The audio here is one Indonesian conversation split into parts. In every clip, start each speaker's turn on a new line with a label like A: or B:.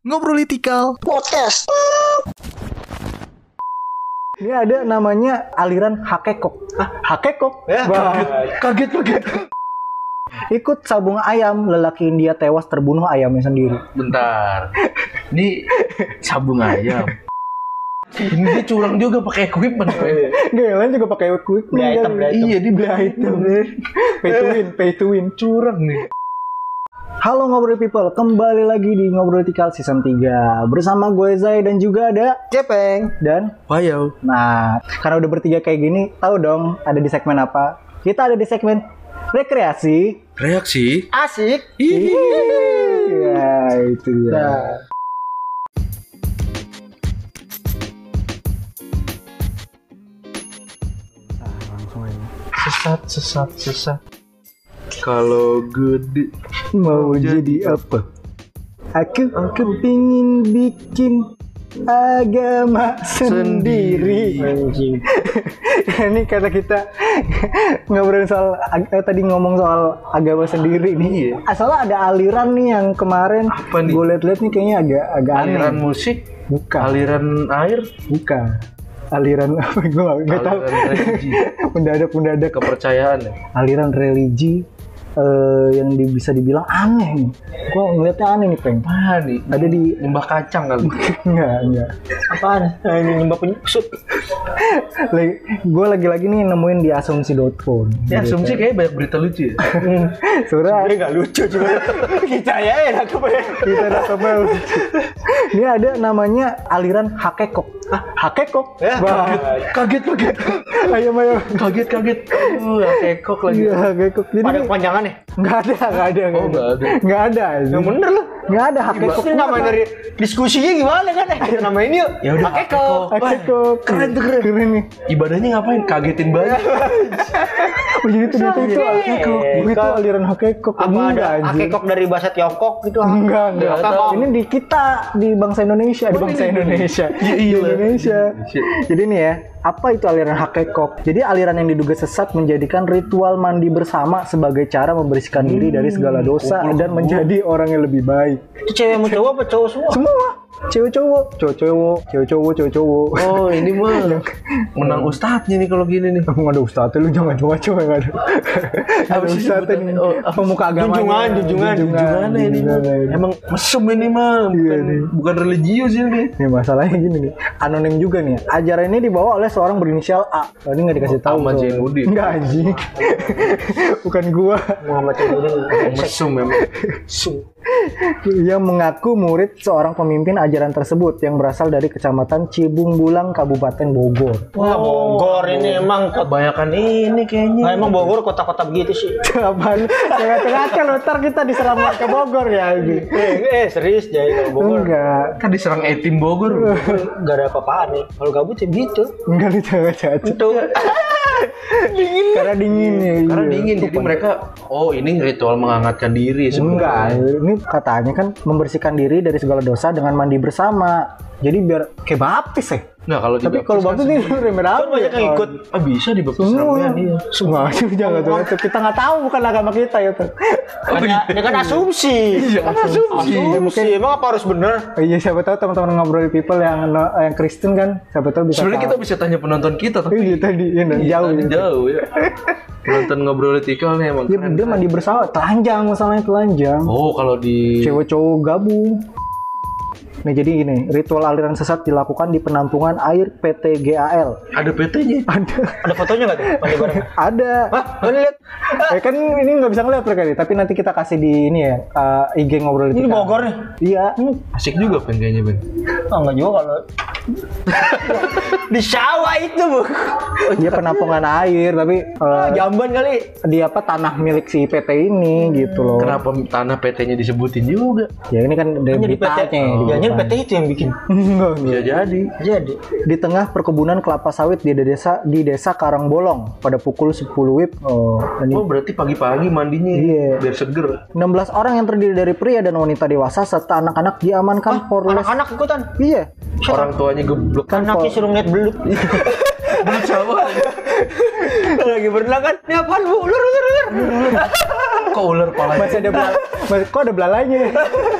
A: Ngobrolitikal.
B: podcast.
C: Ini ada namanya aliran hakekok. Hakekok?
B: Ya,
C: Wah,
B: kaget kaget.
C: Ikut sabung ayam, lelaki India tewas terbunuh ayamnya sendiri.
D: Bentar. Ini sabung ayam. Ini dia curang juga pakai equipment. coy.
C: Nggak, yang lain juga pakai quick
B: Beli item, beli item.
C: Iya, di beli item. pay to win, pay to win.
D: Curang nih.
C: Halo Ngobrol People, kembali lagi di Ngobrol Tikal Season 3 Bersama gue Zai dan juga ada
B: Cepeng.
C: Dan
D: Wayau.
C: Nah, karena udah bertiga kayak gini, tahu dong ada di segmen apa? Kita ada di segmen rekreasi
D: Reaksi.
B: Asik.
C: Iya, itu dia
B: Nah.
C: Nah,
D: Sesat, sesat, sesat. Kalau gede.
C: Mau jadi apa? Aku kepingin bikin agama sendiri.
B: Anjing.
C: Ini kata kita ngobrolin soal eh, tadi ngomong soal agama sendiri nih. Asalnya ada aliran nih yang kemarin gue liat-liat nih kayaknya agak agak
D: Aliran
C: aneh.
D: musik,
C: Bukan,
D: aliran air,
C: bukan. Aliran apa gue nggak- tahu.
D: aliran religi,
C: mendadak mendadak
D: kepercayaan ya.
C: aliran religi eh, yang di- bisa dibilang aneh nih. Gue ngeliatnya aneh nih peng.
D: Apa nih?
C: Ada di
D: Nyembah kacang kali.
C: enggak enggak.
B: Apaan? Nah, ini nyembah penyusup.
C: Gue lagi-lagi nih nemuin di asumsi.com.
D: Ya asumsi kayak banyak berita lucu ya.
C: Surah
B: Dia nggak lucu cuma kita ya enak apa ya?
C: kita udah kebal. Ini ada namanya aliran hakekok. Hakekok?
B: Ya,
C: Wah,
D: Kaget, kaget.
C: ayo ayo.
D: Kaget, kaget. Uh, kekok lagi.
C: Iya, hakekok. Jadi
B: Pada kepanjangan nih.
C: nggak ada, nggak ada,
D: Oh, nggak ada.
C: nggak ada.
B: Yang bener loh.
C: Nggak ada hakekok.
B: Ini nama dari diskusinya gimana kan? Eh, kita namain yuk.
D: Ya udah,
B: Hakekok.
C: Hakekok.
B: Keren tuh, keren.
C: Keren nih.
D: Ibadahnya ngapain? Kagetin banget.
C: Oh, jadi ternyata itu hakekok. Itu aliran hakekok.
B: Apa
C: Enggak,
B: ada hakekok dari bahasa Tiongkok gitu?
C: Enggak, enggak. Ini di kita di bangsa Indonesia, di bangsa Indonesia.
D: Iya,
C: Di
D: iya.
C: Indonesia.
D: Indonesia.
C: Jadi nih ya, apa itu aliran hakekok? Jadi aliran yang diduga sesat menjadikan ritual mandi bersama sebagai cara membersihkan diri dari segala dosa dan menjadi orang yang lebih baik.
B: Itu cewek sama cowok apa cowok semua?
C: Semua cewek cowok, cowok cowok, cewek cowok, cowok cowok.
D: Oh, ini mah menang ustadznya nih kalau gini nih.
C: Emang ada ustadznya lu jangan coba-coba nggak ada. ada
D: sih
C: ustadznya nih.
D: Oh, apa
C: pemuka agama.
B: Junjungan, junjungan,
D: Gimana ini mah? Emang mesum ini mah, bukan,
C: Iya, nih.
D: bukan religius ini.
C: Nih masalahnya gini nih, anonim juga nih. Ajaran ini dibawa oleh seorang berinisial A. Oh, ini nggak dikasih tahu.
D: Ahmad
C: tuh.
D: Zainuddin.
C: Enggak anjing. Bukan gua
B: Muhammad Cendudin.
D: Mesum memang.
C: Yang mengaku murid seorang pemimpin ajaran tersebut yang berasal dari kecamatan Cibung Bulang, Kabupaten Bogor.
B: Wah Bogor ini emang.
D: Kebanyakan ini kayaknya.
B: Nah, emang Bogor kota-kota begitu sih.
C: Apaan? Ngaca-ngaca lo, ntar kita diserang ke Bogor ya ini.
B: eh, eh serius jadi kalau Bogor
C: Enggak.
D: Kan diserang etim Bogor.
B: nggak ada apa-apaan nih. Kalau gabut ya gitu.
C: Enggak nih caca
B: Itu
C: Karena dingin ya.
D: Karena
C: iya.
D: dingin, jadi mereka, oh ini ritual menghangatkan diri
C: Enggak,
D: sebenarnya.
C: ini katanya kan membersihkan diri dari segala dosa dengan mandi bersama. Jadi biar kayak baptis ya.
D: Nah kalau
C: Tapi kalau
D: kan
C: baptis ini remeh
B: kan banyak yang ikut.
D: Ah bisa dibaptis
C: Semua.
D: ramean iya.
C: Semua sih jangan tuh. tuh. Kita nggak tahu bukan agama kita ya tuh.
B: Kan, ya kan asumsi.
D: Iya, kan asumsi.
B: Asumsi. Emang apa harus bener?
C: Oh, iya siapa tahu teman-teman ngobrol people yang yang Kristen kan siapa tahu bisa.
D: Sebenarnya kita bisa tanya penonton kita tapi
C: Iya tadi ya, nah,
D: Iya,
C: jauh.
D: jauh ya. Penonton ngobrol tikal nih emang
C: dia mandi bersama, telanjang masalahnya telanjang.
D: Oh kalau di
C: Cewek cowok gabung. Nih jadi gini, ritual aliran sesat dilakukan di penampungan air PT GAL.
D: ada PT-nya.
C: Ada,
B: Ada fotonya nggak tuh?
C: Ada.
B: Hah? Lihat?
C: Eh kan ini nggak bisa ngeliat mereka nih, tapi nanti kita kasih di ini ya, eh, IG ngobrol
B: Ini. Bogor nih.
C: Iya.
D: Asik juga Ben kayaknya Ben.
B: Oh, enggak juga kalau di sawah itu, Bu.
C: Dia penampungan air, tapi eh,
B: Ah, jamban kali.
C: di apa tanah milik si PT ini gitu loh.
D: Kenapa tanah PT-nya disebutin juga?
C: Ya ini kan dari
B: Kan jadi PT.
C: beritanya.
B: Oh,
C: di Depan.
B: PT itu yang bikin.
C: Enggak,
D: jadi.
B: Jadi.
C: Di tengah perkebunan kelapa sawit di desa di desa Karangbolong pada pukul 10 WIB. Oh, ini
D: Oh berarti pagi-pagi mandinya
C: Iya.
D: biar seger.
C: 16 orang yang terdiri dari pria dan wanita dewasa serta anak-anak diamankan Polres.
B: Anak-anak ikutan.
C: Iya.
D: Orang tuanya geblek
C: Kan
B: Anaknya
C: Pol-
B: suruh ngeliat belut.
D: belut sama.
B: Lagi berenang kan. Ini apaan, Bu? Ulur, ulur, ulur.
D: Kok ular palanya?
C: masih ada bela- masih- kok ada belalainya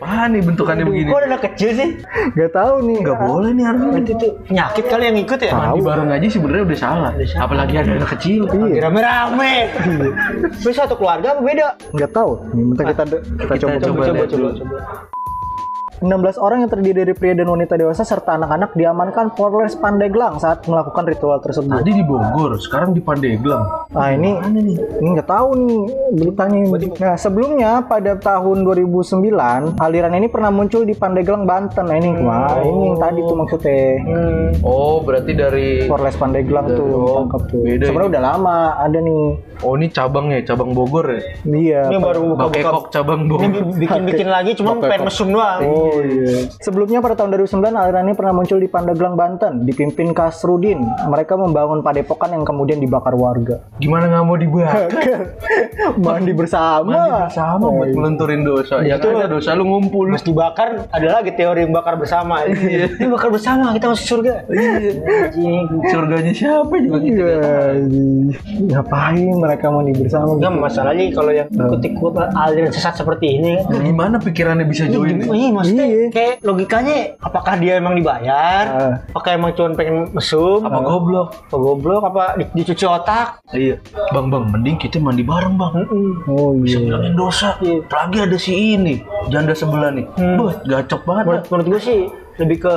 D: Apaan nih bentukannya begini?
B: Kok ada anak kecil sih?
C: Gak tahu nih.
D: Nggak boleh nih harusnya.
B: Itu tuh penyakit kali yang ikut ya?
D: Mandi bareng aja sebenarnya udah salah. Apalagi ada anak kecil.
C: Iya.
B: Rame-rame. Lu satu keluarga apa beda?
C: Nggak tahu. Nih, bentar kita kita,
D: Kita
C: coba.
D: coba
B: Coba, coba, coba.
C: 16 orang yang terdiri dari pria dan wanita dewasa serta anak-anak diamankan Polres Pandeglang saat melakukan ritual tersebut.
D: Tadi di Bogor, sekarang di Pandeglang.
C: Nah ini ini nggak tahu nih beritanya. ini. Nah sebelumnya pada tahun 2009 aliran ini pernah muncul di Pandeglang Banten. Nah ini wah ini yang tadi tuh maksudnya
B: Hmm.
D: Oh, berarti dari
C: Polres Pandeglang tuh
D: Oh,
C: tangkap tuh.
D: beda
C: Sebenarnya udah lama ada nih.
D: Oh, ini cabangnya, cabang Bogor ya.
C: Iya.
B: Ini baru buka-buka.
D: Cabang
B: Ini
D: Bogor.
B: bi- bikin-bikin lagi cuma pengen mesum doang.
C: Oh iya. Sebelumnya pada tahun 2009 aliran ini pernah muncul di Pandeglang Banten dipimpin Kasrudin. Mereka membangun padepokan yang kemudian dibakar warga.
D: Gimana nggak mau dibakar?
C: Mandi bersama.
D: Mandi bersama buat melenturin dosa. Ya
B: Itu-
D: ada dosa lu ngumpul.
B: Mas dibakar ada lagi teori bakar bersama. Ini bakar bersama kita masuk surga. Anjing.
D: Surganya siapa juga gitu.
C: Iya, ngapain mereka mandi bersama?
B: Enggak masalahnya kalau yang ikut-ikut aliran sesat seperti ini
D: Nah, gimana pikirannya bisa join?
B: Iya, maksudnya
C: Iya.
B: kayak logikanya apakah dia emang dibayar?
C: Ah.
B: Apakah emang cuma pengen mesum?
D: Apa goblok?
B: Apa goblok? Apa di- dicuci otak?
D: Iya. Bang, bang, mending kita mandi bareng, Bang.
C: Oh
D: Bisa
C: iya.
D: ngilangin dosa.
B: Iya.
D: Apalagi ada si ini, janda sebelah nih.
B: Hmm.
D: Buat gacok banget.
B: Menurut, menurut gue sih lebih ke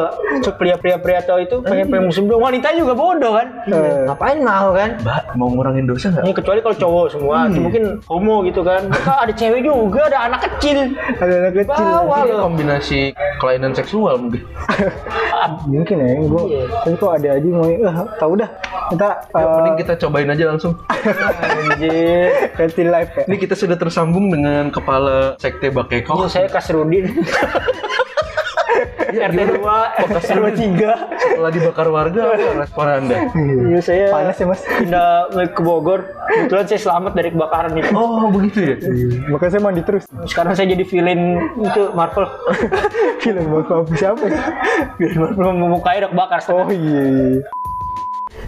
B: pria-pria-pria atau itu pengen pengen musim doang wanita juga bodoh kan
C: Iya.
B: ngapain mau kan
D: Mbak, mau ngurangin dosa nggak?
B: ini kecuali kalau cowok semua mungkin homo gitu kan Maka ada cewek juga ada anak kecil
C: Ada anak kecil.
B: bawa loh
D: kombinasi kelainan seksual mungkin.
C: Mungkin ya, gue.
B: Iya.
C: Tapi kok ada aja mau, eh, tau dah. Kita
D: Ya,
C: eh,
D: mending kita cobain aja langsung.
B: anjir
C: ganti live ya.
D: Ini kita sudah tersambung dengan kepala sekte Bakeko.
B: saya Kasrudin RT 2 RT 3
D: Setelah dibakar warga, respon Anda?
B: Iya saya
C: Panas ya, Mas.
B: pindah ke Bogor kebetulan saya selamat dari kebakaran itu
D: Oh, begitu ya?
C: Makanya saya mandi terus.
B: sekarang saya jadi villain itu Marvel
C: Film bapak siapa? ya?
B: villain Marvel memukanya udah kebakar
C: Oh iya.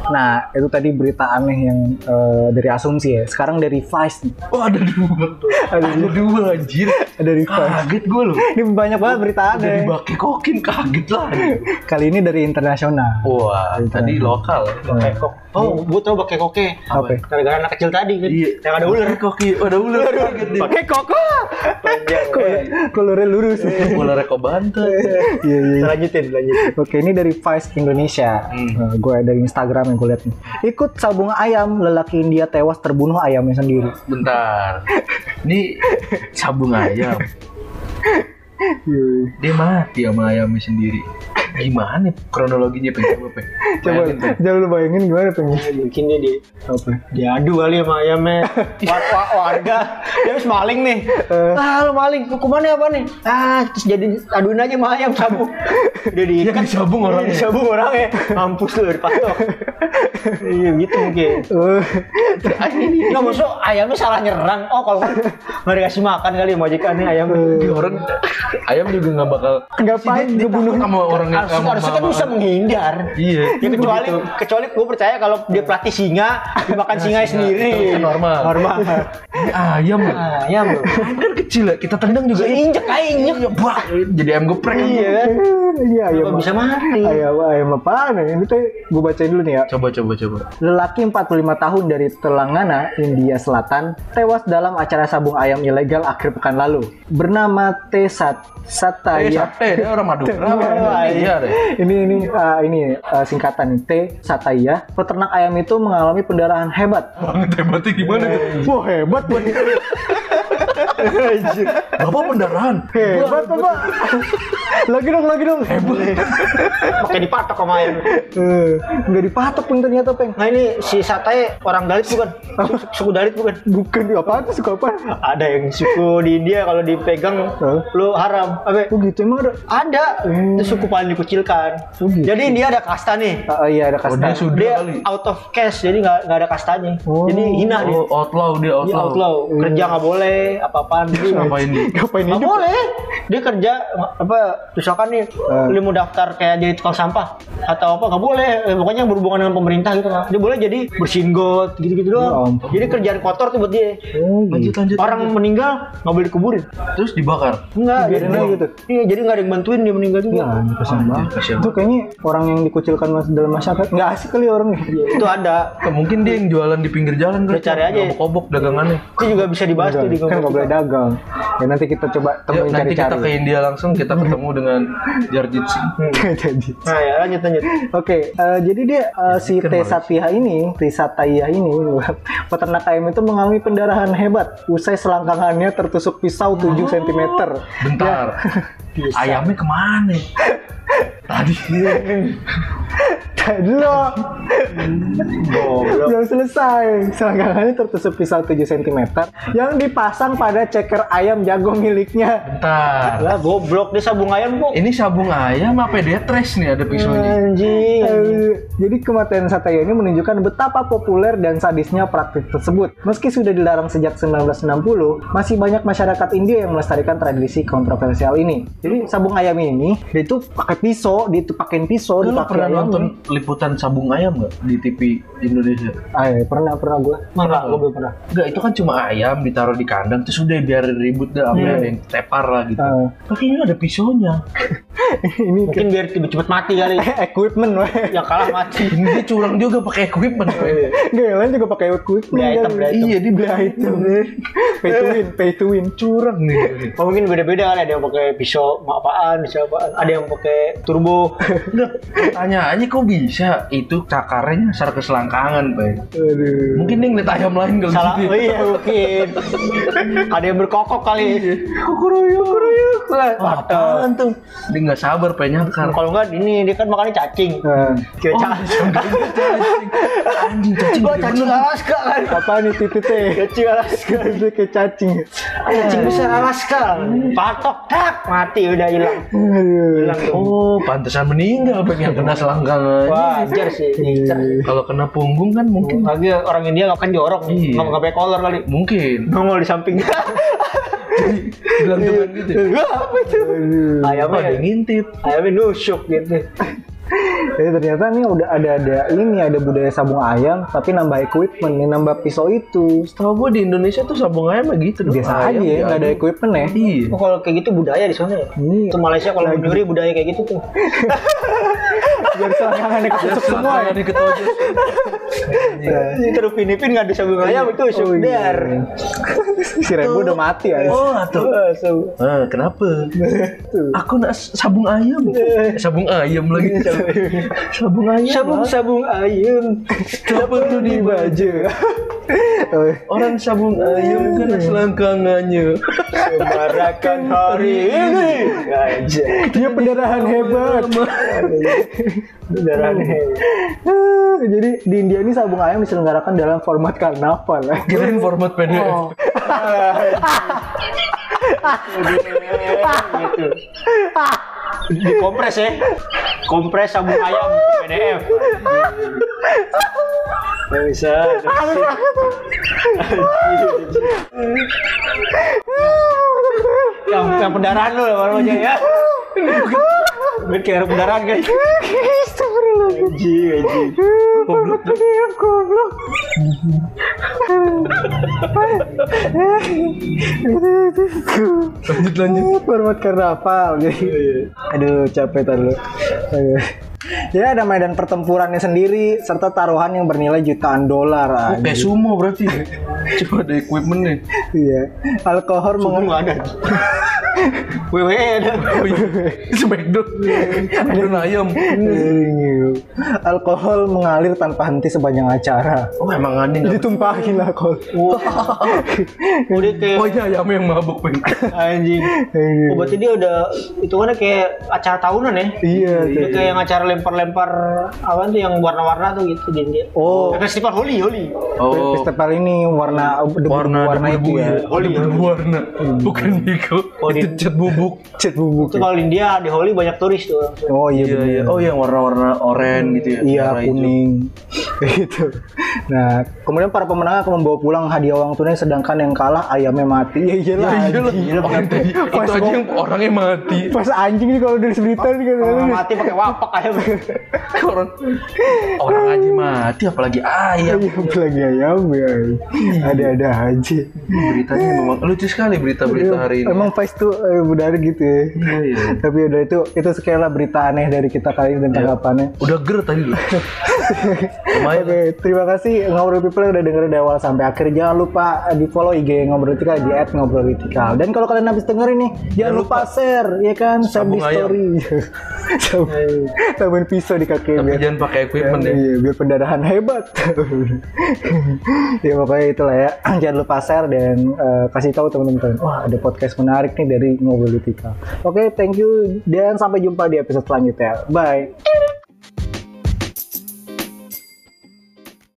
C: Nah, itu tadi berita aneh yang eh, dari asumsi ya. Sekarang dari Vice nih.
D: Oh, ada dua. Ada dua, anjir.
C: Dari Vice.
D: Kaget gue loh.
C: Ini banyak banget berita
D: Udah
C: aneh.
D: dibakekokin, kaget lah.
C: Kali ini dari internasional.
D: Wah, tadi lokal.
B: Kekok. Oh, gue tau pakai koke.
C: Apa?
B: Gara-gara anak kecil tadi kan.
D: Iya.
B: Yang ada ular.
D: Koki, ada ular. Dia.
B: Pakai koko. Panjang. eh.
C: Kolornya lurus.
D: Ular Eko Banten.
C: Iya, iya.
B: Lanjutin, lanjutin.
C: Oke, ini dari Vice Indonesia.
D: Hmm.
C: gue dari Instagram yang gue lihat nih. Ikut sabung ayam, lelaki India tewas terbunuh ayamnya sendiri.
D: Bentar. Ini sabung ayam.
C: Iya.
D: Dia mati sama ayamnya sendiri. Gimana kronologinya pengen coba pengen.
C: Coba, coba lu bayangin gimana pengen
B: Mungkin dia di
C: apa?
B: diadu kali sama ayamnya. War, wa- warga. Dia habis maling nih. ah, lu maling. Hukumannya apa nih? Ah, terus jadi aduin aja sama ayam sabung. Dia diikat.
D: Yang disabung orangnya.
B: Disabung orangnya. Mampus lu dipatok. iya gitu mungkin.
C: Eh,
B: Nggak maksud ayamnya salah nyerang. Oh kalau nggak dikasih makan kali majikan nih ayam.
D: Dia orang ayam juga nggak bakal
C: Ngapain
D: dia
C: dibunuh?
D: sama orang yang
B: Harus,
D: sama
B: harusnya kan bisa menghindar.
D: Iya.
B: Ya kecuali kecuali gue percaya kalau dia pelatih singa dimakan singa sendiri.
D: Itu kan normal.
B: Normal.
D: Ayam.
B: Ah, ayam.
D: Ayam kan kecil ya, kita tendang juga
B: Bisa injek aja injek.
D: Wah, jadi ayam geprek.
B: Iya kan.
C: Iya, ayam.
B: Bisa mati?
C: Ayam, ayam apaan? ya? Ini tuh gue bacain dulu nih ya.
D: Coba coba coba.
C: Lelaki 45 tahun dari Telangana, India Selatan, tewas dalam acara sabung ayam ilegal akhir pekan lalu. Bernama T. Sat
D: Eh,
C: Sataya.
D: sate dia orang Madura. Iya deh.
C: ini ini uh, ini uh, singkatan T. Sataya. Peternak ayam itu mengalami pendarahan hebat.
D: Banget hebatnya gimana tuh?
C: Wah hebat Bang.
D: Bapak pendarahan.
C: hebat Bapak. lagi dong, lagi dong. Hebat.
B: Pakai dipatok sama ayam.
C: Eh, nggak dipatok peng ternyata peng.
B: Nah ini si Satai orang Dalit bukan? Suku- Suku Dalit bukan?
C: Bukan apaan tuh suka apa?
B: Ada yang suku di India kalau dipegang lu haram. Apa?
C: Oh gitu emang ada.
B: Ada. Itu suku paling dikucilkan.
C: Oh, gitu.
B: Jadi dia ada kasta nih.
C: Ah, iya ada
D: Oh, dia
C: kasta.
D: sudah
B: Dia
D: kali.
B: out of caste, jadi nggak ada kastanya.
C: Oh.
B: Jadi hina dia.
D: Oh, outlaw dia
B: Dia
D: outlaw.
B: outlaw. Kerja nggak boleh, apa apaan gitu.
D: Ngapain di?
C: Ngapain
B: Nggak boleh. Dia kerja apa misalkan nih lu mau daftar kayak jadi tukang sampah atau apa nggak boleh. Eh, pokoknya yang berhubungan dengan pemerintah gitu kan. Dia boleh jadi bersihin got gitu-gitu doang.
C: ampun.
B: jadi kerjaan kotor tuh buat dia.
C: Oh,
D: Lanjut
C: gitu.
D: lanjut.
B: Orang meninggal nggak boleh dikuburin.
D: Terus dibakar.
B: Enggak,
C: Biarin aja gitu.
B: Iya, jadi nggak ada yang bantuin dia meninggal juga.
C: Ya, kasihan banget. Itu kayaknya orang yang dikucilkan dalam masyarakat nggak asik kali orangnya.
B: Itu ada.
D: Ya, mungkin dia yang jualan di pinggir jalan
B: Udah cari aja.
D: Kobok dagangannya.
B: Itu juga bisa dibahas tuh di
C: kan nggak boleh dagang. Ya nanti kita coba temuin
D: nanti kita ke
C: cari-cari.
D: India langsung kita ketemu dengan Jarjit Singh.
C: Jadi.
B: Nah ya lanjut lanjut.
C: Oke, eh, jadi dia eh, si
D: kan
C: T. Satya ini, T Satya ini, peternak ayam itu mengalami pendarahan hebat usai selangkangannya tertusuk pisau 7 cm.
D: Bentar. Ayamnya ke mana? Tadi.
C: Tadi lo belum selesai. Selangkangannya tertusuk pisau 7 cm yang dipasang pada ceker ayam jago miliknya.
D: Bentar.
B: Lah goblok dia sabung ayam kok.
D: Ini sabung ayam apa detres nih ada pisaunya?
B: Anjing.
C: Jadi kematian Satya ini menunjukkan betapa populer dan sadisnya praktik tersebut. Meski sudah dilarang sejak 1960, masih banyak masyarakat India yang melestarikan tradisi kontroversial ini. Jadi sabung ayam ini dia itu pakai pisau, dia itu pakein pisau,
D: Lu
C: dipakai
D: pernah
C: ayam.
D: nonton liputan sabung ayam nggak di TV Indonesia?
C: Ah, iya, pernah pernah gue.
B: Mana? Gue belum pernah.
D: Enggak, itu kan cuma ayam ditaruh di kandang terus udah biar ribut dah sampai ada yang tepar lah gitu.
C: Ah.
D: Tapi ini ada pisaunya.
C: ini
B: Mungkin biar cepet mati kali.
C: equipment weh.
B: Yang kalah mati.
D: Ini dia curang juga pakai equipment.
C: Nggak, yang lain juga pakai equipment.
B: Beli item,
C: kan.
B: beli item.
C: Iya, dia beli item. pay to win, pay to win.
D: curang nih.
B: Oh, mungkin beda-beda kali ada yang pakai pisau apaan, pisau apaan. Ada yang pakai turbo.
D: Tanya aja kok bisa itu cakarnya nyasar ke selangkangan, Pak.
C: Aduh.
D: Mungkin dia ngeliat ayam lain kali
B: Salah.
D: gitu.
B: Oh iya mungkin. ada yang berkokok kali. Kukuruyuk, kukuruyuk. Lah,
D: Wah, apaan tuh? Dia nggak sabar pengen nyakar.
B: Kalau enggak ini dia kan makannya cacing.
C: Nah,
B: Kira cacing.
D: Anjing cacing.
B: Gua cacing. Alaska kan.
C: apa nih titiknya?
B: Cacing Alaska.
C: Dia kayak cacing.
B: Cacing besar Alaska. Patok tak mati udah hilang.
C: Aduh.
B: Hilang.
D: Oh, pantesan meninggal pengen kena selangkangan.
B: Wajar sih.
D: Kalau kena punggung kan mungkin
B: Lagi orang India nggak kan jorok,
D: Iya.
B: nggak nggak pakai collar kali.
D: mungkin
B: Nongol di samping.
D: gelantungan gitu.
B: Apa itu? Ayamnya
D: ngintip?
B: ayamnya nusuk gitu.
C: Jadi ternyata nih udah ada ada ini ada budaya sabung ayam tapi nambah equipment nih nambah pisau itu
D: Setahu gua di Indonesia tuh sabung ayam mah gitu dong.
C: biasa aja
D: Ayam
C: ya nggak ada equipment ya.
D: Iya.
B: Oh, kalau kayak gitu budaya di sana ya.
C: Iya.
B: Itu Malaysia kalau menyuri budaya kayak gitu tuh.
C: Biar selangkangannya ketusuk semua ya.
D: Ini ketojos.
B: Terus Filipin nggak ada sabung ayam itu
C: Oh, iya. si Rebo udah mati ya.
D: Oh, tuh. Ah, kenapa? Aku nak sabung ayam. Eh, sabung ayam lagi. Sabung ayam.
B: Sabung sabung ayam.
D: Tak perlu dibaca. Orang sabung ayam kena selangkangannya.
B: Semarakan hari ini. Aja.
C: Dia pendarahan hebat.
B: Beneran.
C: Ah, Jadi di India ini sabung ayam diselenggarakan dalam format karnaval.
D: Kirain format PDF.
C: Oh.
B: gitu. Dikompres ya. Kompres sabung ayam PDF. Nggak bisa. yang yang pendarahan lu aja ya. Biar kayak pendarahan kan. Anjing, anjing.
C: Goblok dia goblok.
D: Lanjut lanjut.
C: Format karnaval. Jadi, aduh capek tadi lu. Jadi ada medan pertempurannya sendiri serta taruhan yang bernilai jutaan dolar.
D: Oh, kayak sumo berarti. Coba ada equipment nih.
C: Iya. Alkohol
B: Subuh
C: mengenai
B: nggak ada. WWE ada.
D: Iya. Ayam.
C: Alkohol mengalir tanpa henti sepanjang acara.
D: Oh emang aneh?
C: Ditumpahin alkohol.
B: Udah kayak
D: Oh ini ayamnya yang mabuk pengen.
B: anjing. Oh, berarti dia udah itu kan kayak acara tahunan ya?
C: Iya.
B: Itu kayak yang acara lempar-lempar apa tuh yang warna-warna tuh gitu di India.
C: Oh,
B: Festival Holi, Holi.
D: Oh
C: festival ini warna
D: warna
C: warna itu ya.
D: debu warna. Bukan Miko.
B: Oh,
D: cat bubuk.
C: Cat bubuk.
B: Itu kalau di India di Holi banyak turis tuh.
C: Oh iya,
D: Iya iya. Oh yang warna-warna oranye gitu ya.
C: Iya kuning gitu. Nah kemudian para pemenang akan membawa pulang hadiah uang tunai sedangkan yang kalah ayamnya mati. Ya iyalah.
D: Ya iyalah.
C: anjing.
D: Orang tadi itu aja yang orangnya mati.
C: Pas anjing nih kalau dari berita nih kan.
B: Kalau nggak mati pakai wapak aja.
D: orang orang aja mati apalagi ayam.
C: Ayam lagi ayam ya. Ada-ada aja.
D: Beritanya memang lucu sekali berita-berita hari ini.
C: Emang Faiz tuh eh, benar gitu ya.
D: Iya, iya.
C: Tapi udah itu itu sekali lah berita aneh dari kita kali ini dan tanggapannya.
D: Udah ger tadi loh. Lumayan.
C: Oke, terima kasih ngobrol people yang udah dengerin dari awal sampai akhir. Jangan lupa di follow IG ngobrol Tikal di @ngobrolitikal. Dan kalau kalian habis dengerin nih, jangan lupa, share ya kan, share di story. Sabun- Sabun pisau di kaki
D: Tapi
C: biar
D: jangan pakai equipment ya.
C: Iya, biar pendarahan hebat. ya pokoknya itulah ya. Jangan lupa share dan eh, kasih tahu teman-teman. Wah, ada podcast menarik nih dari Ngobrol Tikal. Oke, thank you dan sampai jumpa di episode selanjutnya. Bye.